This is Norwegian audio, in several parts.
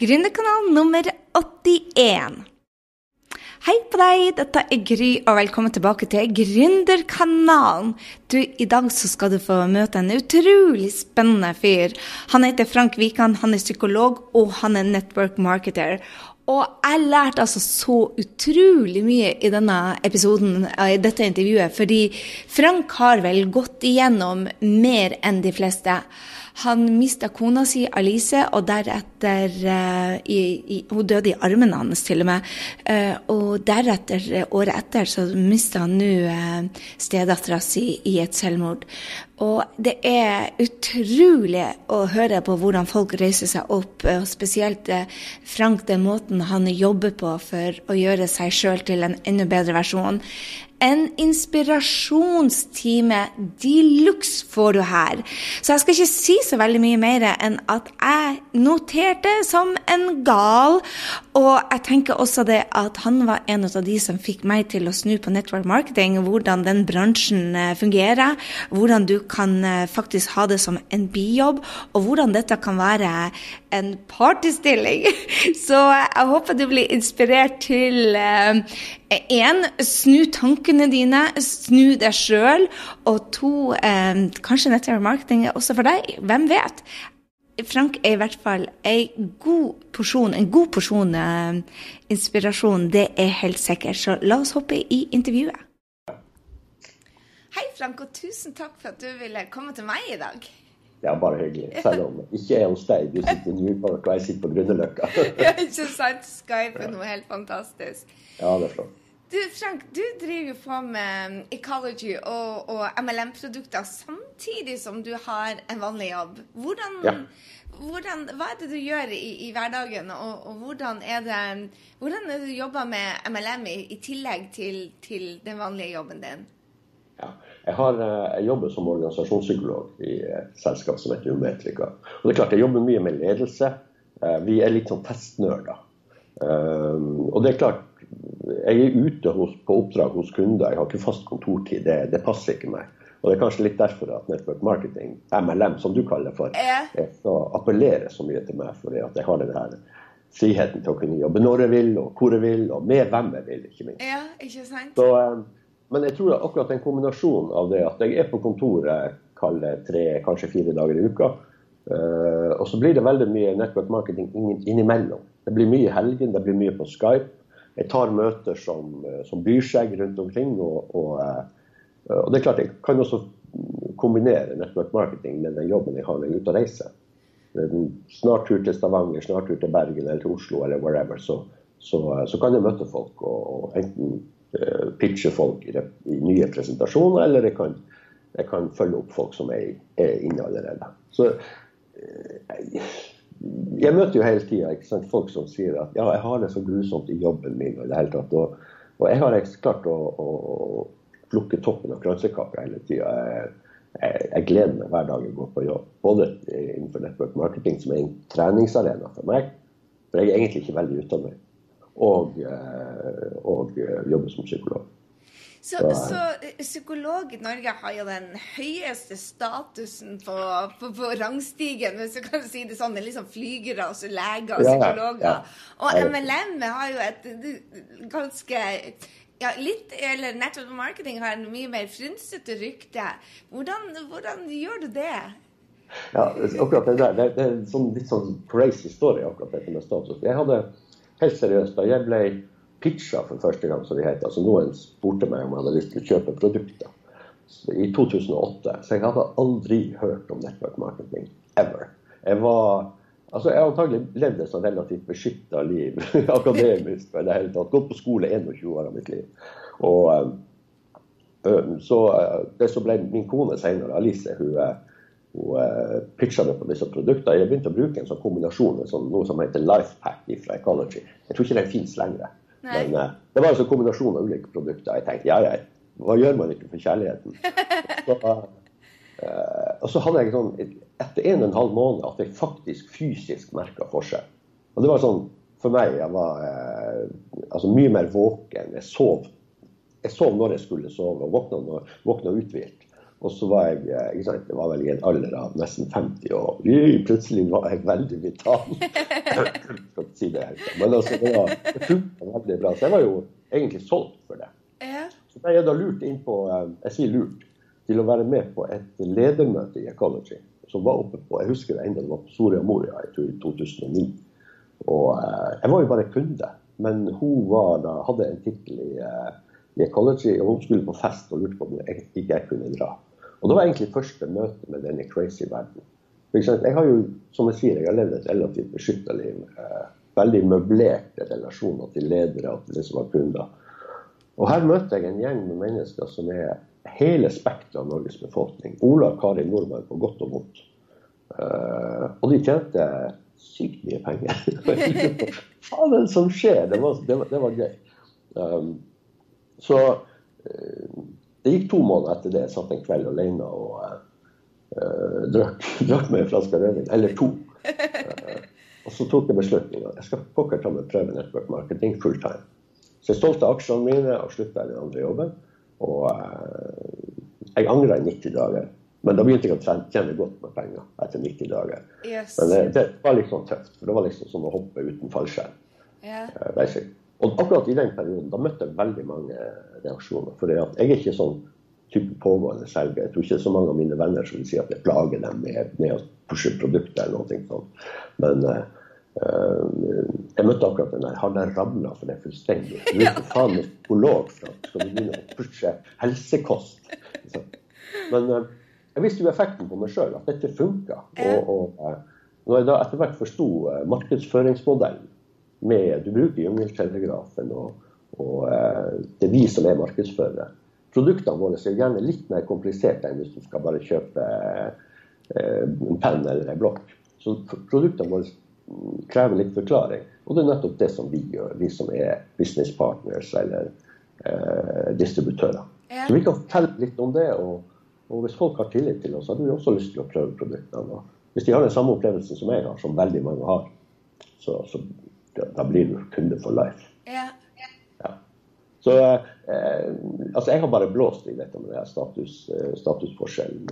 Gründerkanal nummer 81. Hei på deg, dette er Gry, og velkommen tilbake til Gründerkanalen. Du, I dag så skal du få møte en utrolig spennende fyr. Han heter Frank Wikan, han er psykolog og han er network marketer. Og jeg lærte altså så utrolig mye i denne episoden, i dette intervjuet, fordi Frank har vel gått igjennom mer enn de fleste. Han mista kona si Alice, og deretter uh, i, i, Hun døde i armene hans, til og med. Uh, og deretter, året etter, så mista han nå uh, stedattera si i et selvmord. Og det er utrolig å høre på hvordan folk reiser seg opp, og spesielt Frank, den måten han jobber på for å gjøre seg sjøl til en enda bedre versjon. En inspirasjonstime de luxe får du her. Så jeg skal ikke si så veldig mye mer enn at jeg noterte som en gal. Og jeg tenker også det at han var en av de som fikk meg til å snu på network marketing, hvordan den bransjen eh, fungerer, hvordan du kan eh, faktisk ha det som en bijobb, og hvordan dette kan være en partystilling. Så jeg håper du blir inspirert til én, eh, snu tankene dine, snu deg sjøl. Og to, kanskje network marketing er også for deg. Hvem vet? Frank er i hvert fall en god porsjon, en god porsjon eh, inspirasjon. Det er helt sikkert. Så la oss hoppe i intervjuet. Hei, Frank, og tusen takk for at du ville komme til meg i dag. Ja, bare hyggelig. Selv om ikke er hos deg. Du sitter i Newpark, og jeg sitter på Grünerløkka. ja, ikke sant? Skype er noe helt fantastisk. Ja, det er flott. Du, Frank, du driver jo på med Ecology og, og MLM-produkter samtidig som du har en vanlig jobb. Hvordan, ja. hvordan hva er det du gjør i, i hverdagen, og, og, hvordan, er det, hvordan er det du jobber med MLM i, i tillegg til, til den vanlige jobben din? Ja. Jeg, har, eh, jeg, jobber som organisasjonspsykolog i et selskap som heter Umetrika. Og det er klart, Jeg jobber mye med ledelse. Eh, vi er litt sånn testnerder. Eh, og det er klart, jeg er ute hos, på oppdrag hos kunder. Jeg har ikke fast kontortid. Det, det, passer ikke meg. Og det er kanskje litt derfor at network marketing, MLM som du kaller det for, så appellerer så mye til meg. Fordi at jeg har den her friheten til å kunne jobbe når jeg vil, og hvor jeg vil, og med hvem jeg vil, ikke minst. Ja, ikke sant? Så, men jeg tror akkurat en kombinasjon av det at jeg er på kontoret kaller tre, kanskje fire dager i uka, uh, og så blir det veldig mye network marketing innimellom. Det blir mye i helgen, det blir mye på Skype. Jeg tar møter som, eh, som byr seg rundt omkring. Og, og, uh, og, det er klart, jeg kan også kombinere network marketing med den jobben jeg har når jeg er ute og reiser. Snart tur til Stavanger, snart tur til Bergen eller til Oslo eller wherever, så, så, så kan jeg møte folk og, og enten Eh, pitche folk i, i, nye presentasjoner, eller jeg kan, jeg kan, følge opp folk som er, er inne allerede. Så jeg, eh, jeg møter jo hele tida folk som sier at ja, jeg har det så grusomt i jobben min. Og, det hele tatt, og, og jeg har klart å, å plukke toppen av kransekaka hele tida. Jeg, jeg, jeg, gleder meg hver dag jeg går på jobb. Både innenfor network marketing, som er en treningsarena for meg. For jeg er egentlig ikke veldig utdannet og, eh, og jobber som psykolog. Så, så, eh, psykolog i Norge har jo den høyeste statusen på, på, på rangstigen, hvis du kan si det sånn. Det er liksom flygere, altså leger og psykologer. Ja, ja. Og MLM har jo et ganske ja, litt, eller Network Marketing har en mye mer frynsete rykte. Hvordan, hvordan, gjør du det? Ja, akkurat det der, det, det er en sånn, litt sånn crazy story, akkurat dette med status. Jeg hadde helt seriøst, da jeg ble pitcha for første gang, som det heter, altså noen spurte meg om jeg hadde lyst til å kjøpe produkter i 2008. Så jeg hadde aldri hørt om network marketing. Ever. Jeg var Altså, jeg har antagelig levd et sånn relativt beskytta liv akademisk. i det hele tatt. Gått på skole 21 år av mitt liv. Og, um, så det som ble min kone senere, Alice, hun, hun uh, pitcha meg på disse produktene. Jeg begynte å bruke en sånn kombinasjon, sånn, noe som heter Lifepack fra Ecology. Jeg tror ikke den finnes lenger. Nei. Men uh, det var en sånn kombinasjon av ulike produkter. Jeg tenkte ja, ja, hva gjør man ikke for kjærligheten? Så, uh, og så hadde jeg sånn, etter en og en halv måned at jeg faktisk fysisk merka forskjell. Og det var sånn for meg jeg var altså mye mer våken. Jeg sov, jeg sov når jeg skulle sove, og våkna, når, våkna uthvilt. Og så var jeg eh, ikke sant, det var vel i en alder av nesten 50, og plutselig var jeg veldig vital. jeg skal ikke si det helt, Men altså, det, var, det funka veldig bra. Så jeg var jo egentlig solgt for det. Ja. Så ble jeg da lurt inn på, eh, jeg sier lurt, til å være med på et ledermøte i Ecology. Som var oppe på, Jeg husker det enda det var på Soria Moria jeg tror i 2009. Og eh, jeg var jo bare kunde. Men hun var da, hadde en tittel i, i Ecology, og hun skulle på fest og lurte på om jeg, ikke jeg kunne dra. Og Det var egentlig første møte med denne crazy verden. Jeg har jo, som jeg sier, jeg har levd et relativt beskytta liv. Eh, veldig møblerte relasjoner til ledere og til de som var kunder. Og Her møter jeg en gjeng med mennesker som er hele spekteret av Norges befolkning. Ola og Kari Nordmann på godt og vondt. Uh, og de tjente sykt mye penger. Hva er det som skjer? Det var, det var, det var gøy. Um, så uh, det gikk to måneder etter det. Jeg satt en kveld alene og uh, drakk, drakk med en flaske rødvin. Eller to. Uh, og så tok jeg beslutninga. Jeg skal pokker ta meg prøve network marketing full time. Så jeg stolte aksjene mine og slutta i den andre jobben. Og uh, jeg angra i 90 dager. Men da begynte jeg å tjene godt med penger etter 90 dager. Yes. Men det, det, var litt sånn tøft. For det var liksom som å hoppe uten fallskjerm. Yeah. Og akkurat i den perioden da møtte jeg veldig mange reaksjoner. For jeg er ikke sånn type pågående selger. Jeg tror ikke så mange av mine venner som vil si at jeg plager dem med, med å pushe produkter eller noe sånt. Men uh, jeg møtte akkurat den der. Har det ramla for det fullstendig? Du er ikke faen meg psykolog for at skal du begynne å pushe helsekost. Men uh, jeg visste jo effekten på meg sjøl, at dette funka. Og, og uh, når jeg da etter hvert forsto markedsføringsmodellen med Du bruker jungeltelegrafen, og, og eh, det er vi som er markedsførere. Produktene våre er gjerne litt mer kompliserte enn hvis du skal bare kjøpe eh, en penn eller en blokk. Så produktene våre krever litt forklaring. Og det er nettopp det som vi gjør, vi som er business partners eller eh, distributører. Ja. Så vi kan fortelle litt om det. Og, og, hvis folk har tillit til oss, har vi også lyst til å prøve produktene. Og hvis de har den samme opplevelsen som jeg har, som veldig mange har, så, så da blir du kunde for life. Ja. ja. Så eh, altså jeg har bare blåst i dette med det status, eh, statusforskjellen.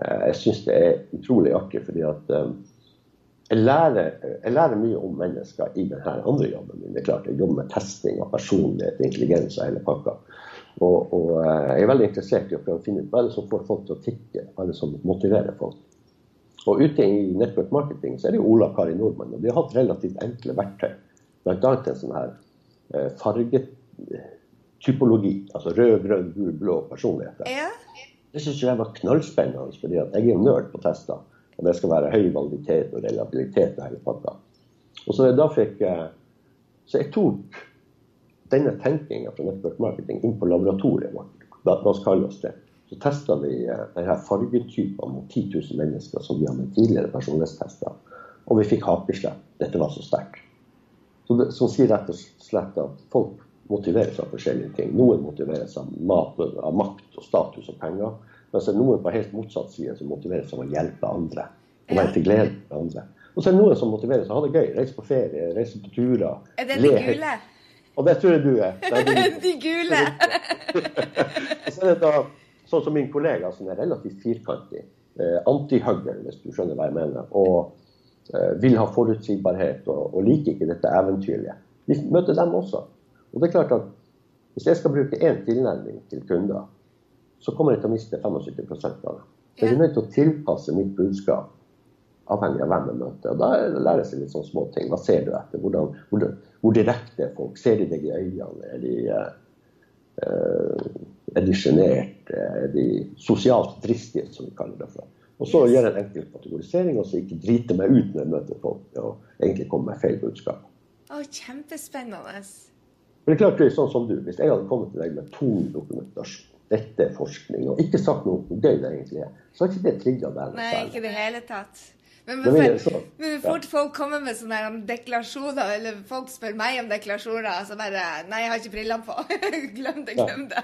Eh, jeg syns det er utrolig artig, fordi at eh, jeg lærer, jeg lærer, mye om mennesker i denne andre jobben min. Det er klart, Jeg jobber med testing av personlighet, intelligens og hele pakka. Og, og, eh, jeg er veldig interessert i å prøve å finne ut hva er det som får folk til å tikke, hva er det som motiverer folk. Og ute i network marketing så er det jo Ola Kari Nordmann. Og de har hatt relativt enkle verktøy. Bl.a. en sånn her eh, fargetypologi. Altså rød, grønn, gul, blå personligheter. Ja. Det syns jeg var knallspennende, fordi jeg er nerd på tester. Og det skal være høy validitet og reliabilitet og hele pakka. Og så da fikk jeg Så jeg tok denne tenkinga fra network marketing inn på laboratoriet vårt. La oss kalle oss det så testa vi eh, denne fargetypen mot 10 000 mennesker som vi har med tidligere personlighetstester. Og vi fikk hakeslepp. Dette var så sterkt. Så som sier rett og slett at folk motiveres av forskjellige ting. Noen motiveres av, mat, av makt og status og penger. Mens det er noen på helt motsatt side som motiveres av å hjelpe andre. Og være til glede for andre. Og så er det noen som motiveres av å ha det gøy. Reise på ferie, reise på turer. Er det de gule? Og det tror jeg du er. Det er de gule. og så er det da Sånn som min kollega som er relativt firkantig. Eh, Antihugger, hvis du skjønner hva jeg mener. Og eh, vil ha forutsigbarhet og, og liker ikke dette eventyrlige. Vi møter dem også. Og det er klart at hvis jeg skal bruke én tilnærming til kunder, så kommer jeg til å miste 75 av det. Så jeg er nødt til å tilpasse mitt budskap avhengig av hvem jeg møter. Og Da lærer jeg seg litt sånne små ting. Hva ser du etter? Hvordan, hvor, hvor direkte er folk? Ser de deg i øynene? Er de, uh, er de sjenerte? Er de sosialt dristige, som vi kaller det for? Og så gjøre en enkel kategorisering, og så ikke drite meg ut når jeg møter folk og egentlig komme med feil budskap. Oh, kjempespennende. Men det er klart det er sånn som du, Hvis jeg hadde kommet til deg med tung dokumentasjon, dette er forskning, og ikke sagt noe gøy det egentlig er, så har ikke det trigga deg. Nei, ikke i det hele tatt. Men, men, for, men fort folk kommer med sånne deklarasjoner, eller folk spør meg om deklarasjoner, så bare Nei, jeg har ikke brillene på. glem det, glem det.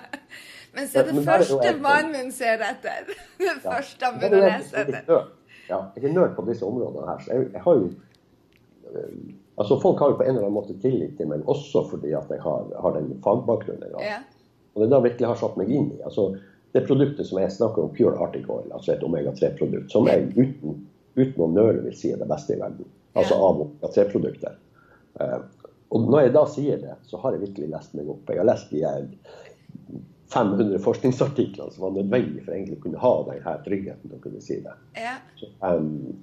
Men så er det første mannen min ser etter. Det ja. første han begynner å lese etter. Ja, jeg er nerd på disse områdene her. Så jeg, jeg har jo eh, Altså, Folk har jo på en eller annen måte tillit til meg, også fordi at jeg har, har den fagbakgrunnen. Ja. Og det er da virkelig har satt meg inn i. Altså, det produktet som jeg snakker om, Pure Arctic Oil, altså et omega-3-produkt, som jeg uten, uten å nøle vil si er det beste i verden. Altså av omega-3-produkter. Uh, og når jeg da sier det, så har jeg virkelig lest meg opp. Jeg har lest de 500 forskningsartiklene som var nødvendig for egentlig å kunne ha denne tryggheten til å kunne si det. Ja. Så, um,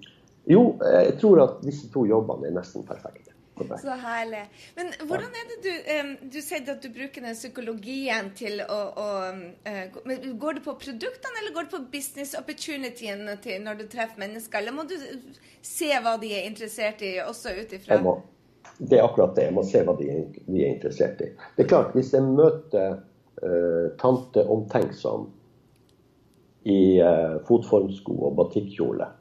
jo, jeg tror at disse to jobbene er nesten perfekte. Så herlig. Men hvordan er det du Du sier at du bruker den psykologien til å, å uh, Går det på produktene, eller går det på business opportunityen når du treffer mennesker? Eller må du se hva de er interessert i, også ut ifra Det er akkurat det. Jeg må se hva de de er interessert i. Det er klart, hvis jeg møter uh, tante omtenksom i uh, fotformsko og batikkjole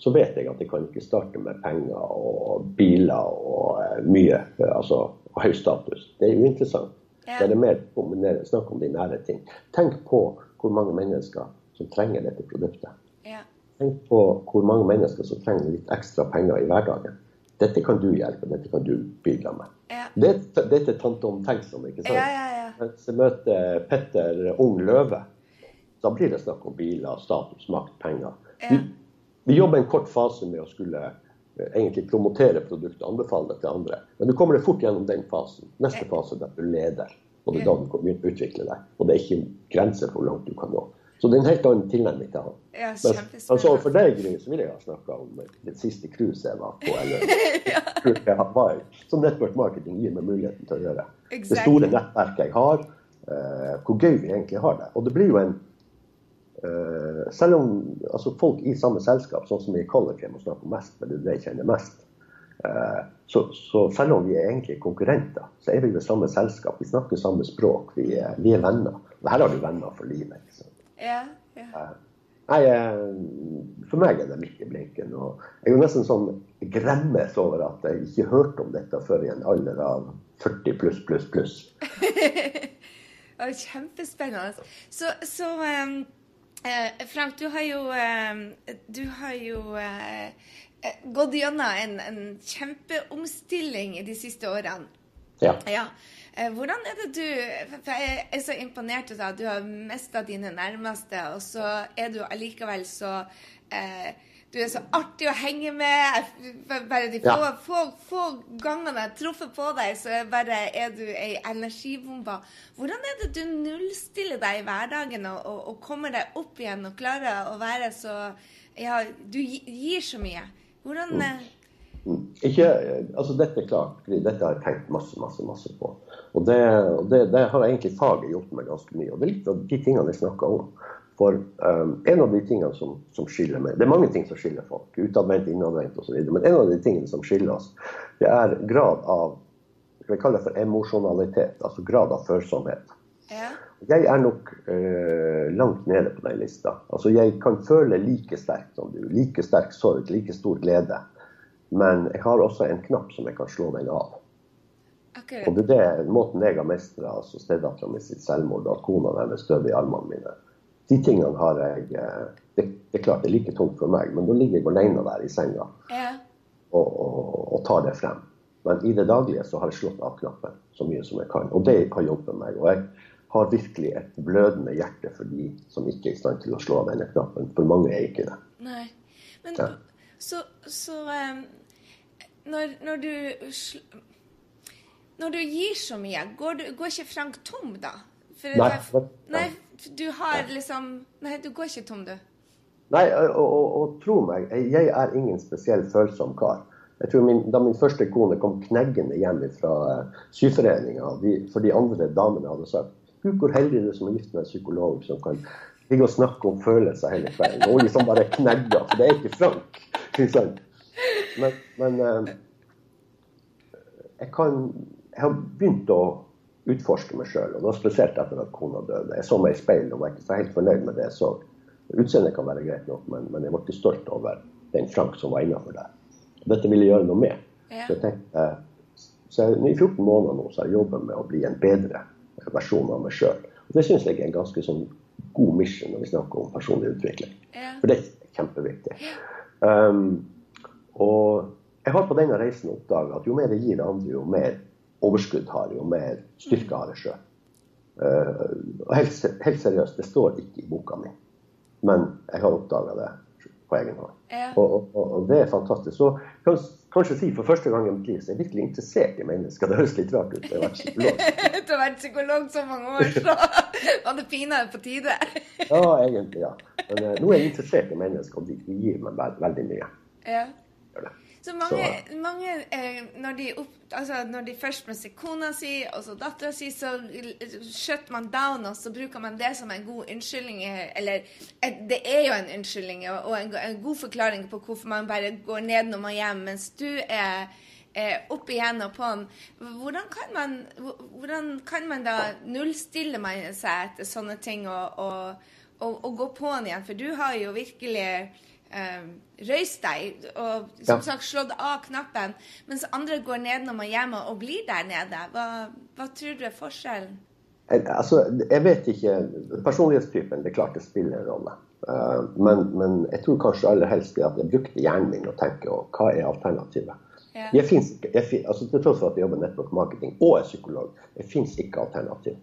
så vet jeg at jeg kan ikke starte med penger og biler og uh, mye, uh, altså høy status. Det er uinteressant. Ja. Det er mer kombinere, snakk om de nære ting. Tenk på hvor mange mennesker som trenger dette produktet. Ja. Tenk på hvor mange mennesker som trenger litt ekstra penger i hverdagen. Dette kan du hjelpe, dette kan du bidra med. Ja. Dette, dette er tante omtenksom, ikke sant? Ja, Hvis jeg møter Petter Ung Løve, da blir det snakk om biler, status, makt, penger. Ja. Vi jobber en kort fase med å skulle eh, egentlig promotere produktet, anbefale det til andre. Men du kommer deg fort gjennom den fasen. Neste fase er at du leder. Og det er da du kan utvikle deg. Og det er ikke grenser for hvor langt du kan nå. Så det er en helt annen tilnærming til han. Ja, Men altså, for deg, Gry, så vil jeg ha snakka om det siste cruiset jeg var på. eller jeg var Som network marketing gir meg muligheten til å gjøre. Exactly. Det store nettverket jeg har. Uh, hvor gøy vi egentlig har det. Og det blir jo en selv om altså folk i samme selskap, sånn som i Color må snakke mest, men det er det jeg kjenner mest, uh, så, så, selv om vi er egentlig konkurrenter, så er vi ved samme selskap. Vi snakker samme språk. Vi er, vi er venner. Og her har du venner for livet. Ja, ja. Uh, nei, for meg er det midt i blinken. Og jeg er jo nesten sånn gremmes over at jeg ikke hørte om dette før i en alder av 40 pluss, pluss, pluss. Kjempespennende. Så, så um Eh, Frank, du har jo, eh, du har jo eh, eh, gått gjennom en, en, kjempeomstilling de siste årene. Ja. ja. Eh, hvordan er det du For jeg er så imponert over at du har mista dine nærmeste, og så er du allikevel så eh, du er så artig å henge med. Bare de få, ja. få, få gangene jeg truffer på deg, så bare, er du ei energibombe. Hvordan er det du nullstiller deg i hverdagen og, og, og, kommer deg opp igjen og klarer å være så Ja, du gir så mye. Hvordan mm. Eh? mm. Ikke, altså Dette er klart, dette har jeg tenkt masse masse, masse på. Og det, det, det har egentlig faget gjort meg ganske mye. Og det er litt av de tingene jeg snakker om. For um, en av de tingene som, som, skiller meg Det er mange ting som skiller folk, utadvendt, innadvendt osv. Men en av de tingene som skiller oss, det er grad av vi kalle det for emosjonalitet, altså grad av følsomhet. Ja. Jeg er nok uh, langt nede på den lista. Altså Jeg kan føle like sterkt som du. Like sterk sorg, like stor glede. Men jeg har også en knapp som jeg kan slå den av. Okay. Og det er det måten jeg har mestra altså stedattera mi sitt selvmord, at kona deres døde i armene mine de tingene har jeg eh, det, det, er klart det er like tungt for meg, men da ligger jeg alene der i senga ja. og, og, og, tar det frem. Men i det daglige så har jeg slått av knappen så mye som jeg kan. Og det har hjulpet meg. Og jeg har virkelig et blødende hjerte for de som ikke er i stand til å slå av denne knappen. For mange er ikke det. Nei. Men ja. så, så um, når, når, du Når du gir så mye, går, du, går ikke Frank tom da? For, nei, nei, nei, du har liksom Nei, du går ikke tom, du. Nei, og, og, og tro meg, jeg er ingen spesielt følsom kar. Jeg tror min, Da min første kone kom kneggende hjem fra uh, syforeninga, for de andre damene hadde sagt Gud, hvor heldig du er som er gift med en psykolog som kan ligge og snakke om følelser hele kvelden. Og liksom bare knegger, for det er ikke Frank. Men, men uh, jeg kan Jeg har begynt å utforske meg sjøl. Og da spesielt etter at kona døde. Jeg så meg i speilet og var ikke så helt fornøyd med det jeg så. Utseendet kan være greit nok, men, men, jeg var ikke stolt over den Frank som var innafor der. Dette ville jeg gjøre noe med. Ja. Så jeg tenkte, så jeg, I 14 måneder nå så har jeg jobbet med å bli en bedre versjon av meg sjøl. Det syns jeg er en ganske sånn god mission når vi snakker om personlig utvikling. Ja. For det er kjempeviktig. Um, og jeg har på denne reisen oppdaga at jo mer jeg gir andre, jo mer overskudd har jo mer styrke har jeg sjøl. Uh, helt, helt, seriøst, det står ikke i boka mi, men jeg har oppdaga det på egen hånd. Ja. Og, og, og, det er fantastisk. Så kan kanskje si for første gang i mitt liv så er jeg virkelig interessert i mennesker. Det høres litt rart ut. Jeg har vært psykolog. du har vært psykolog så mange år, så var det pinadø på tide. ja, egentlig, ja. Men uh, nå er jeg interessert i mennesker, og de, gir meg veldig mye. Ja. Så mange, så. mange eh, når, de opp, altså når, de først mister kona si og så dattera si, så shutter man down, og så bruker man det som en god unnskyldning. Eller det er jo en unnskyldning og en, en god forklaring på hvorfor man bare går ned når man er hjemme, mens du er opp igjen og på'n. Hvordan kan man, hvordan kan man da nullstille seg etter sånne ting og, og, og, og gå på'n igjen? For du har jo virkelig eh, røyst deg og som ja. sagt slått av knappen, mens andre går ned når man er hjemme og blir der nede. Hva, hva tror du er forskjellen? Jeg, altså, jeg vet ikke. Personlighetstypen, det er klart det spiller en rolle. Uh, men, men, jeg tror kanskje aller helst at jeg brukte hjernen min og tenke og hva er alternativet. Ja. Jeg finnes jeg, altså, Til tross for at jeg jobber network marketing og er psykolog, det fins ikke alternativ.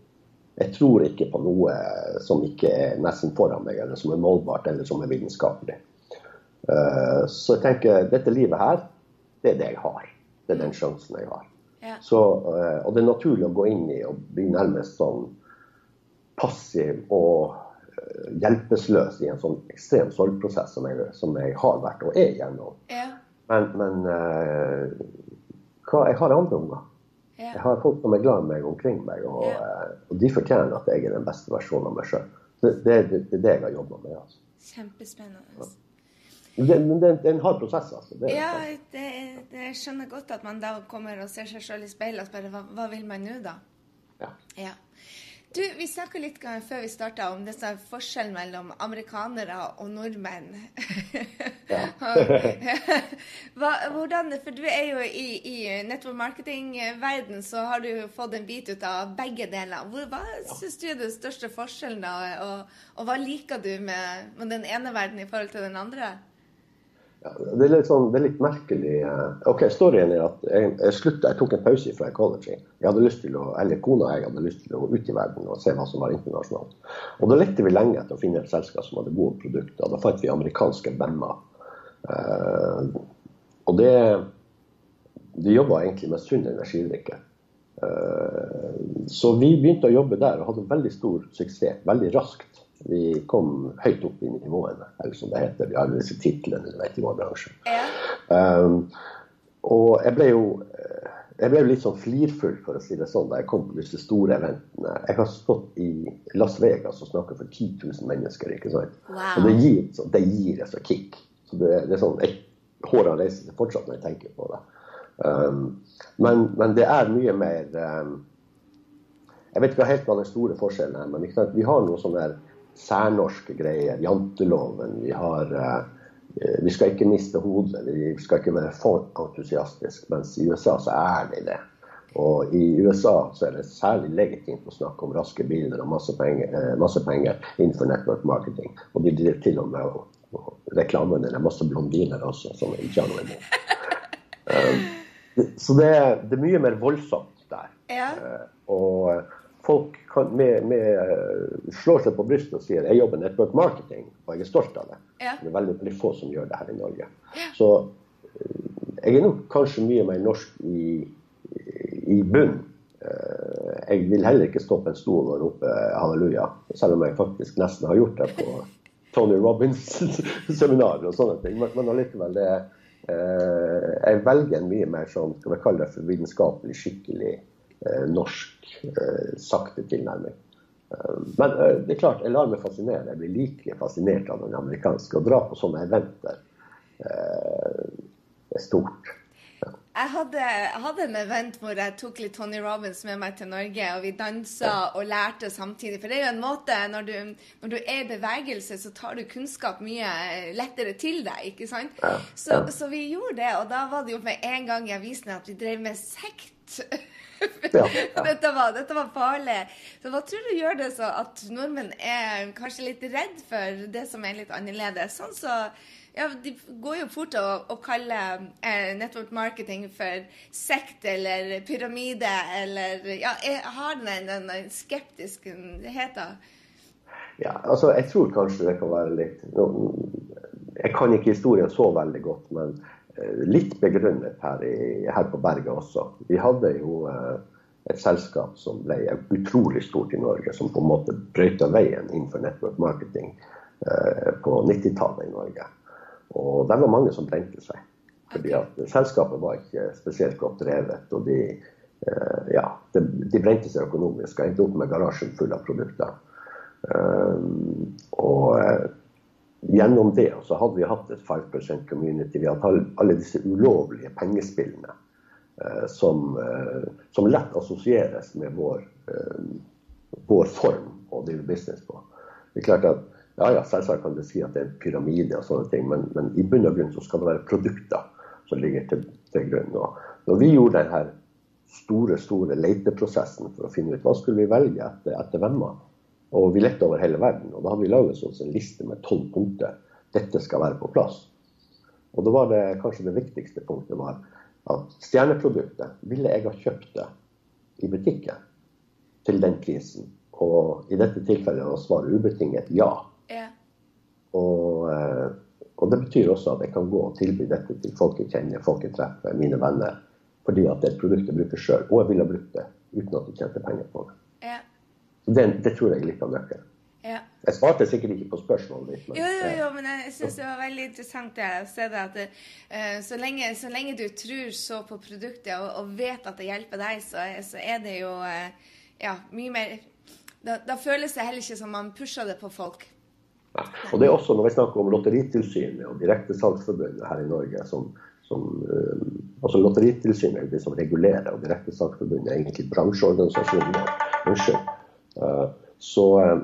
Jeg tror ikke på noe som ikke er nesten foran meg, eller som er målbart, eller som er vitenskapelig. Eh, så jeg tenker dette livet her, det er det jeg har. Det er den sjansen jeg har. Ja. Så, eh, og det er naturlig å gå inn i og bli nærmest sånn passiv og eh, hjelpeløs i en sånn ekstrem sorgprosess som jeg, som jeg har vært og er gjennom. Ja. Men, men hva, jeg har andre unger. Ja. Jeg har folk som er glad i meg omkring meg, og, og, de fortjener at jeg er den beste versjonen av meg sjøl. Det, det, det, er det jeg har jobba med. Altså. Kjempespennende. Men det, er en hard prosess, altså. Det ja, det, det, skjønner godt at man da kommer og ser seg sjøl i speilet og spør hva, hva vil man nå, da? Ja. ja. Du, Vi snakka litt før vi starta om disse forskjellen mellom amerikanere og nordmenn. Hva, hvordan, for du er jo i, i network marketing-verden, så har du fått en bit ut av begge deler. Hva ja. syns du er den største forskjellen, da? Og, og hva liker du med, med den ene verden i forhold til den andre? Det, er litt sånn, det er litt merkelig. Eh, ok, Storyen er at jeg, jeg slutta, jeg tok en pause fra college. Jeg hadde lyst til å, eller Kona og jeg hadde lyst til å ut i verden og se hva som var internasjonalt. Og Da lette vi lenge etter å finne et selskap som hadde gode produkter. Da fant vi amerikanske bander. Uh, og det De jobba egentlig med sunn energidrikke. Uh, så vi begynte å jobbe der og hadde veldig stor suksess veldig raskt. Vi kom høyt opp i nivåene, eller som det heter. Vi har disse titlene du vet, i vår bransje. Ja. Um, og jeg ble jo jeg ble litt sånn flirfull for å si det sånn, da jeg kom på disse store eventene. Jeg har stått i Las Vegas og snakket for 10 000 mennesker. ikke sant? Wow. Og det gir, det gir et kick. Så det, det er sånn, jeg, Hårene reiser seg fortsatt når jeg tenker på det. Um, men, men, det er mye mer um, Jeg vet ikke helt hva den store forskjellen er, men vi har noe sånn der særnorske greier. Janteloven. Vi har eh, vi skal ikke miste hodet, vi skal ikke være for entusiastiske. Mens i USA så er det det. Og i USA så er det særlig legitimt å snakke om raske biler og masse penger, eh, masse penger innenfor network marketing. Og de driver til og med og, og reklamen er masse blondiner også, som ikke har noe imot. Um, så det, det, er mye mer voldsomt der. Ja. Uh, og folk kan, med, med, eh, slår seg på brystet og sier jeg jobber network marketing, og jeg er stolt av det. Ja. Det er veldig, veldig, få som gjør det her i Norge. Ja. Så eh, jeg er nok kanskje mye mer norsk i, i bunn. Eh, jeg vil heller ikke stå på en stol og rope halleluja, selv om jeg faktisk nesten har gjort det på Tony Robins-seminarer og sånne ting. Men, men allikevel, det, jeg velger en mye mer sånn, skal vi kalle det for vitenskapelig, skikkelig norsk, eh, sakte tilnærming. Eh, men det er klart, jeg lar meg fascinere. Jeg blir like fascinert av den amerikanske. Å dra på sånne eventer er stort. Jeg hadde, jeg hadde, en event hvor jeg tok litt Tony Robins med meg til Norge, og vi dansa og lærte samtidig. For det er jo en måte når du, når du er i bevegelse, så tar du kunnskap mye lettere til deg, ikke sant? Så, så vi gjorde det, og da var det jo med en gang i avisen at vi drev med sekt. Ja, ja. dette, var, dette var farlig. Så hva tror du gjør det så at nordmenn er kanskje litt redd for det som er litt annerledes? Sånn så ja, De går jo fort å, å kalle eh, network marketing for sekt eller pyramide eller Ja, har den, den skeptiskheten. Ja, altså jeg tror kanskje det kan være litt Jeg kan ikke historien så veldig godt, men litt begrunnet her, i, her på berget også. Vi hadde jo eh, et selskap som ble utrolig stort i Norge, som på en måte brøyta veien innenfor network marketing eh, på 90-tallet i Norge. Og det var mange som brente seg. Fordi at selskapet var ikke spesielt godt drevet. Og de, eh, ja, de, de brente seg økonomisk og endte opp med garasjen full av produkter. Og eh, gjennom det så hadde vi hatt et 5% community. Vi hadde hatt alle disse ulovlige pengespillene eh, som, eh, som, lett assosieres med vår, vår form å drive business på. Det er klart at ja, ja, Selvsagt kan du si at det er en pyramide, og sånne ting, men, men, i bunn og grunn så skal det være produkter som ligger til, til grunn. Og når vi gjorde denne store store leteprosessen for å finne ut hva skulle vi velge etter, etter Vemma, og vi lette over hele verden. Og da hadde vi laget oss en liste med tolv punkter. Dette skal være på plass. Og da var det kanskje det viktigste punktet var at stjerneproduktet ville jeg ha kjøpt det i butikken til den prisen. Og i dette tilfellet å svare ubetinget ja. Ja. Og, eh, og, det betyr også at jeg kan gå og tilby dette til folk jeg kjenner, folk jeg treffer, mine venner. Fordi at det er et produkt jeg bruker sjøl, og jeg ville ha brukt det uten at jeg tjente penger på det. Det, det, tror jeg er litt av nøkkelen. Ja. Jeg svarte sikkert ikke på spørsmålet ditt. Men, jo, jo, jo, men jeg syns det var veldig interessant det, å se det at det, uh, så, lenge, så, lenge, du tror så på produktet og, og vet at det hjelper deg, så, så er det jo uh, ja, mye mer da, da, føles det heller ikke som man pusher det på folk. Ja. Og det er også når vi snakker om Lotteritilsynet og Direktesalgsforbundet her i Norge, som, som uh, altså Lotteritilsynet er det som regulerer, og Direktesalgsforbundet er egentlig bransjeorganisasjonen. Unnskyld. Eh, så, eh,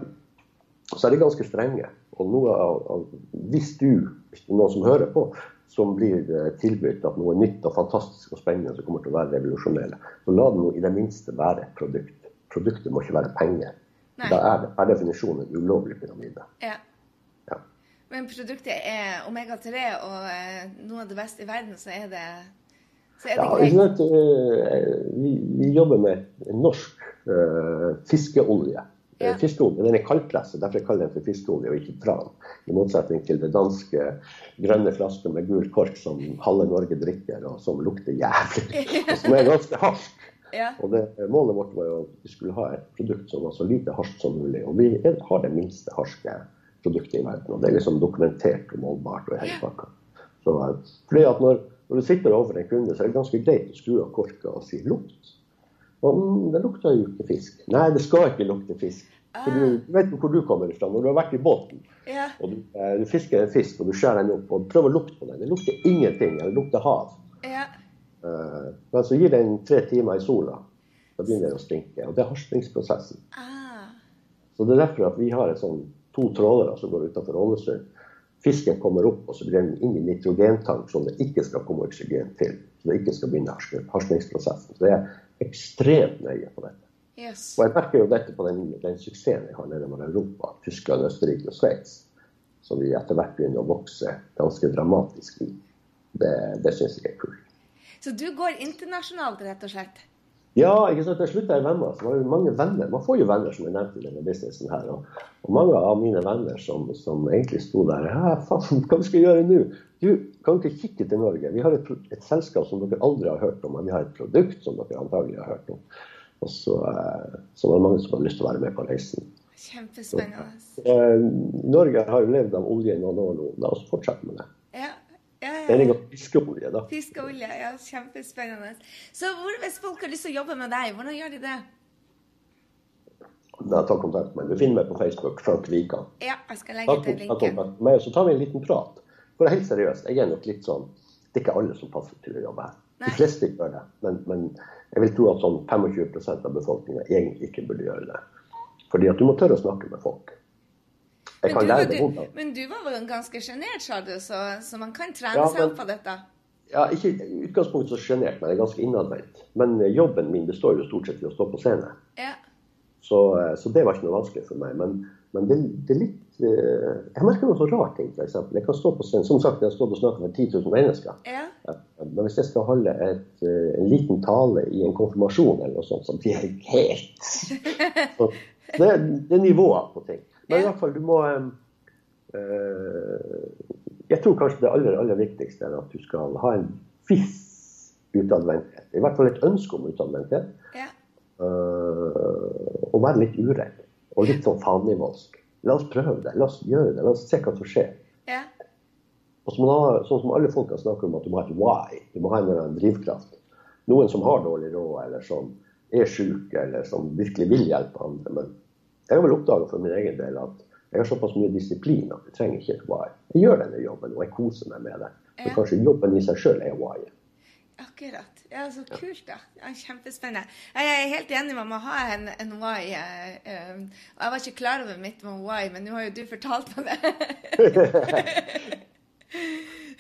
så, er de ganske strenge. Og noe av, hvis du, det er noen som hører på, som blir eh, tilbudt at noe nytt og fantastisk og spennende som kommer til å være revolusjonelle, så la det nå i det minste være et produkt. Produktet må ikke være penger. Nei. Da er er definisjonen en ulovlig pyramide. Ja. ja. Men produktet er omega-3 og noe av det beste i verden, så er det ja, vet, vi, vi, jobber med norsk fiskeolje. Ja. Eh, fiskeolje den er kaldpresset, derfor jeg kaller den for fiskeolje og ikke tran. I motsetning til det danske grønne flasker med gul kork som halve Norge drikker, og som lukter jævlig. og som er ganske harsk. Ja. Og det, Målet vårt var jo at vi skulle ha et produkt som var så lite harskt som mulig. Og vi har det minste harske produktet i verden. Og det er liksom dokumentert og målbart. og hele pakka. Så, fordi at når når du sitter overfor en kunde, så er det ganske greit å skru av korka og si lukt. Og mm, det lukter jo ikke fisk. Nei, det skal ikke lukte fisk. For du ah. vet hvor du kommer fra. Når du har vært i båten ja. og du, eh, du, fisker en fisk og du skjærer den opp og prøver å lukte på den, det lukter ingenting. Eller lukter hav. Ja. Eh, men så gir den tre timer i sola. Da begynner det å stinke. Og det er harslingsprosessen. Ah. Så det er derfor at vi har sånn, to trålere som går utenfor Ålesund Fisken kommer opp, og så blir den inn i nitrogentank som det ikke skal komme oksygen til. Så det ikke skal begynne harslingsprosessen. Så det er ekstremt nøye på dette. Yes. Og jeg merker jo dette på den, den suksessen jeg har nede med Europa, Tyskland, Østerrike og Sveits. Som vi etter hvert begynner å vokse ganske dramatisk i. Det, det syns jeg er kult. Så du går internasjonalt, rett og slett? Ja, ikke sant? til slutt er jeg venner. Så var det mange venner. Man får jo venner, som jeg nevnte i denne businessen her. Og, og mange av mine venner som, som egentlig sto der ja, faen, hva skal vi gjøre nå? Du kan ikke kikke til Norge. Vi har et, et, selskap som dere aldri har hørt om, men vi har et produkt som dere antagelig har hørt om. Og så, eh, så var det mange som hadde lyst til å være med på reisen. Kjempespennende. Så, eh, Norge har jo levd av olje i noen år nå. La oss fortsette med det. Det er en fiskeolje, da. Fiskeolje, ja. Kjempespennende. Så hvor, hvis folk har lyst til å jobbe med deg, hvordan gjør de det? Da Ta kontakt med meg. Du finner meg på Facebook, Frank Vikan. Ja, jeg skal legge linken. Ta kontakt med så tar vi en liten prat. For helt seriøst, jeg er nok litt sånn Det er ikke alle som passer til å jobbe her. Nei. De fleste gjør det, men, men, jeg vil tro at sånn 25% av befolkninga egentlig ikke burde gjøre det. Fordi at du må tørre å snakke med folk. Jeg kan lære det hvordan. Men du var vel ganske sjenert, sa du, så, så, man kan trene ja, seg opp på dette? ja, ikke i utgangspunktet så sjenert, men jeg er ganske innadvendt. Men eh, jobben min består jo stort sett i å stå på scene. Ja. Så, eh, så det var ikke noe vanskelig for meg. Men, men det, det, er litt eh, Jeg merker noen så rare ting, f.eks. Jeg kan stå på scenen. Som sagt, jeg har stått og snakket med 10 000 mennesker. Ja. Men hvis jeg skal holde et, en liten tale i en konfirmasjon eller noe sånt, så blir jeg helt så det, det er nivåer på ting. Men i hvert fall, du må øh, jeg tror kanskje det aller, aller viktigste er at du skal ha en viss utadvendthet. I hvert fall et ønske om utadvendthet. Ja. Uh, og være litt uredd. Og litt sånn fanivoldsk. La oss prøve det. La oss gjøre det. La oss se hva som skjer. Ja. Og så må ha, sånn som alle folk har snakket om at du må ha et why. Du må ha en, en drivkraft. Noen som har dårlig råd, eller som er syke, eller som virkelig vil hjelpe andre. Men jeg har vel oppdaga for min egen del at jeg har såpass mye disiplin at jeg trenger ikke et why. Jeg gjør denne jobben, og jeg koser meg med det. For ja. kanskje jobben i seg sjøl er why. Akkurat. Ja, Så kult, da. Ja, kjempespennende. Jeg er helt enig med å ha en, en why. Og jeg var ikke klar over mitt med why, men nå har jo du fortalt meg det.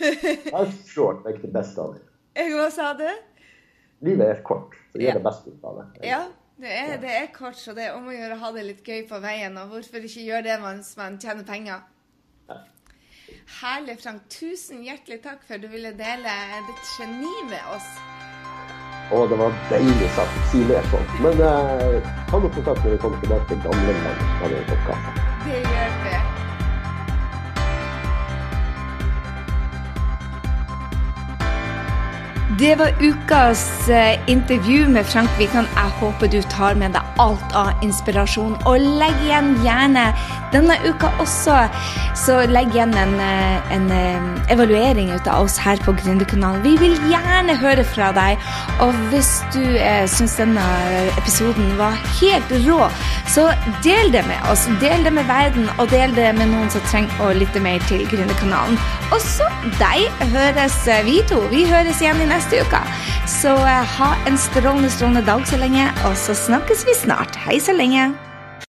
Life short make the best of it. Hva sa du? Livet er kort, så gjør ja. det beste ut av det. Ja, det er, det er, kort, så det er om å gjøre å ha det litt gøy på veien. Og hvorfor ikke gjøre det mens man tjener penger? Ja. Herlig, Frank. Tusen hjertelig takk for at du ville dele ditt geni med oss. Å, det var deilig sagt. Si mer sånn. Men eh, ta nå kontakt når vi kommer tilbake til gamle kaffe. Det gjør vi. Det var ukas eh, intervju med Frank Wikan. Jeg håper du tar med deg alt av inspirasjon. Og legg igjen gjerne denne uka også, så legg igjen en, eh, en eh, evaluering ut av oss her på Gründerkanalen. Vi vil gjerne høre fra deg. Og hvis du eh, syns denne episoden var helt rå, så del det med oss. Del det med verden, og del det med noen som trenger å lytte mer til Gründerkanalen. Også deg høres vi to. Vi høres igjen i neste uke. Så eh, ha en strålende, strålende dag så lenge, og så snakkes vi snart. Hei så lenge.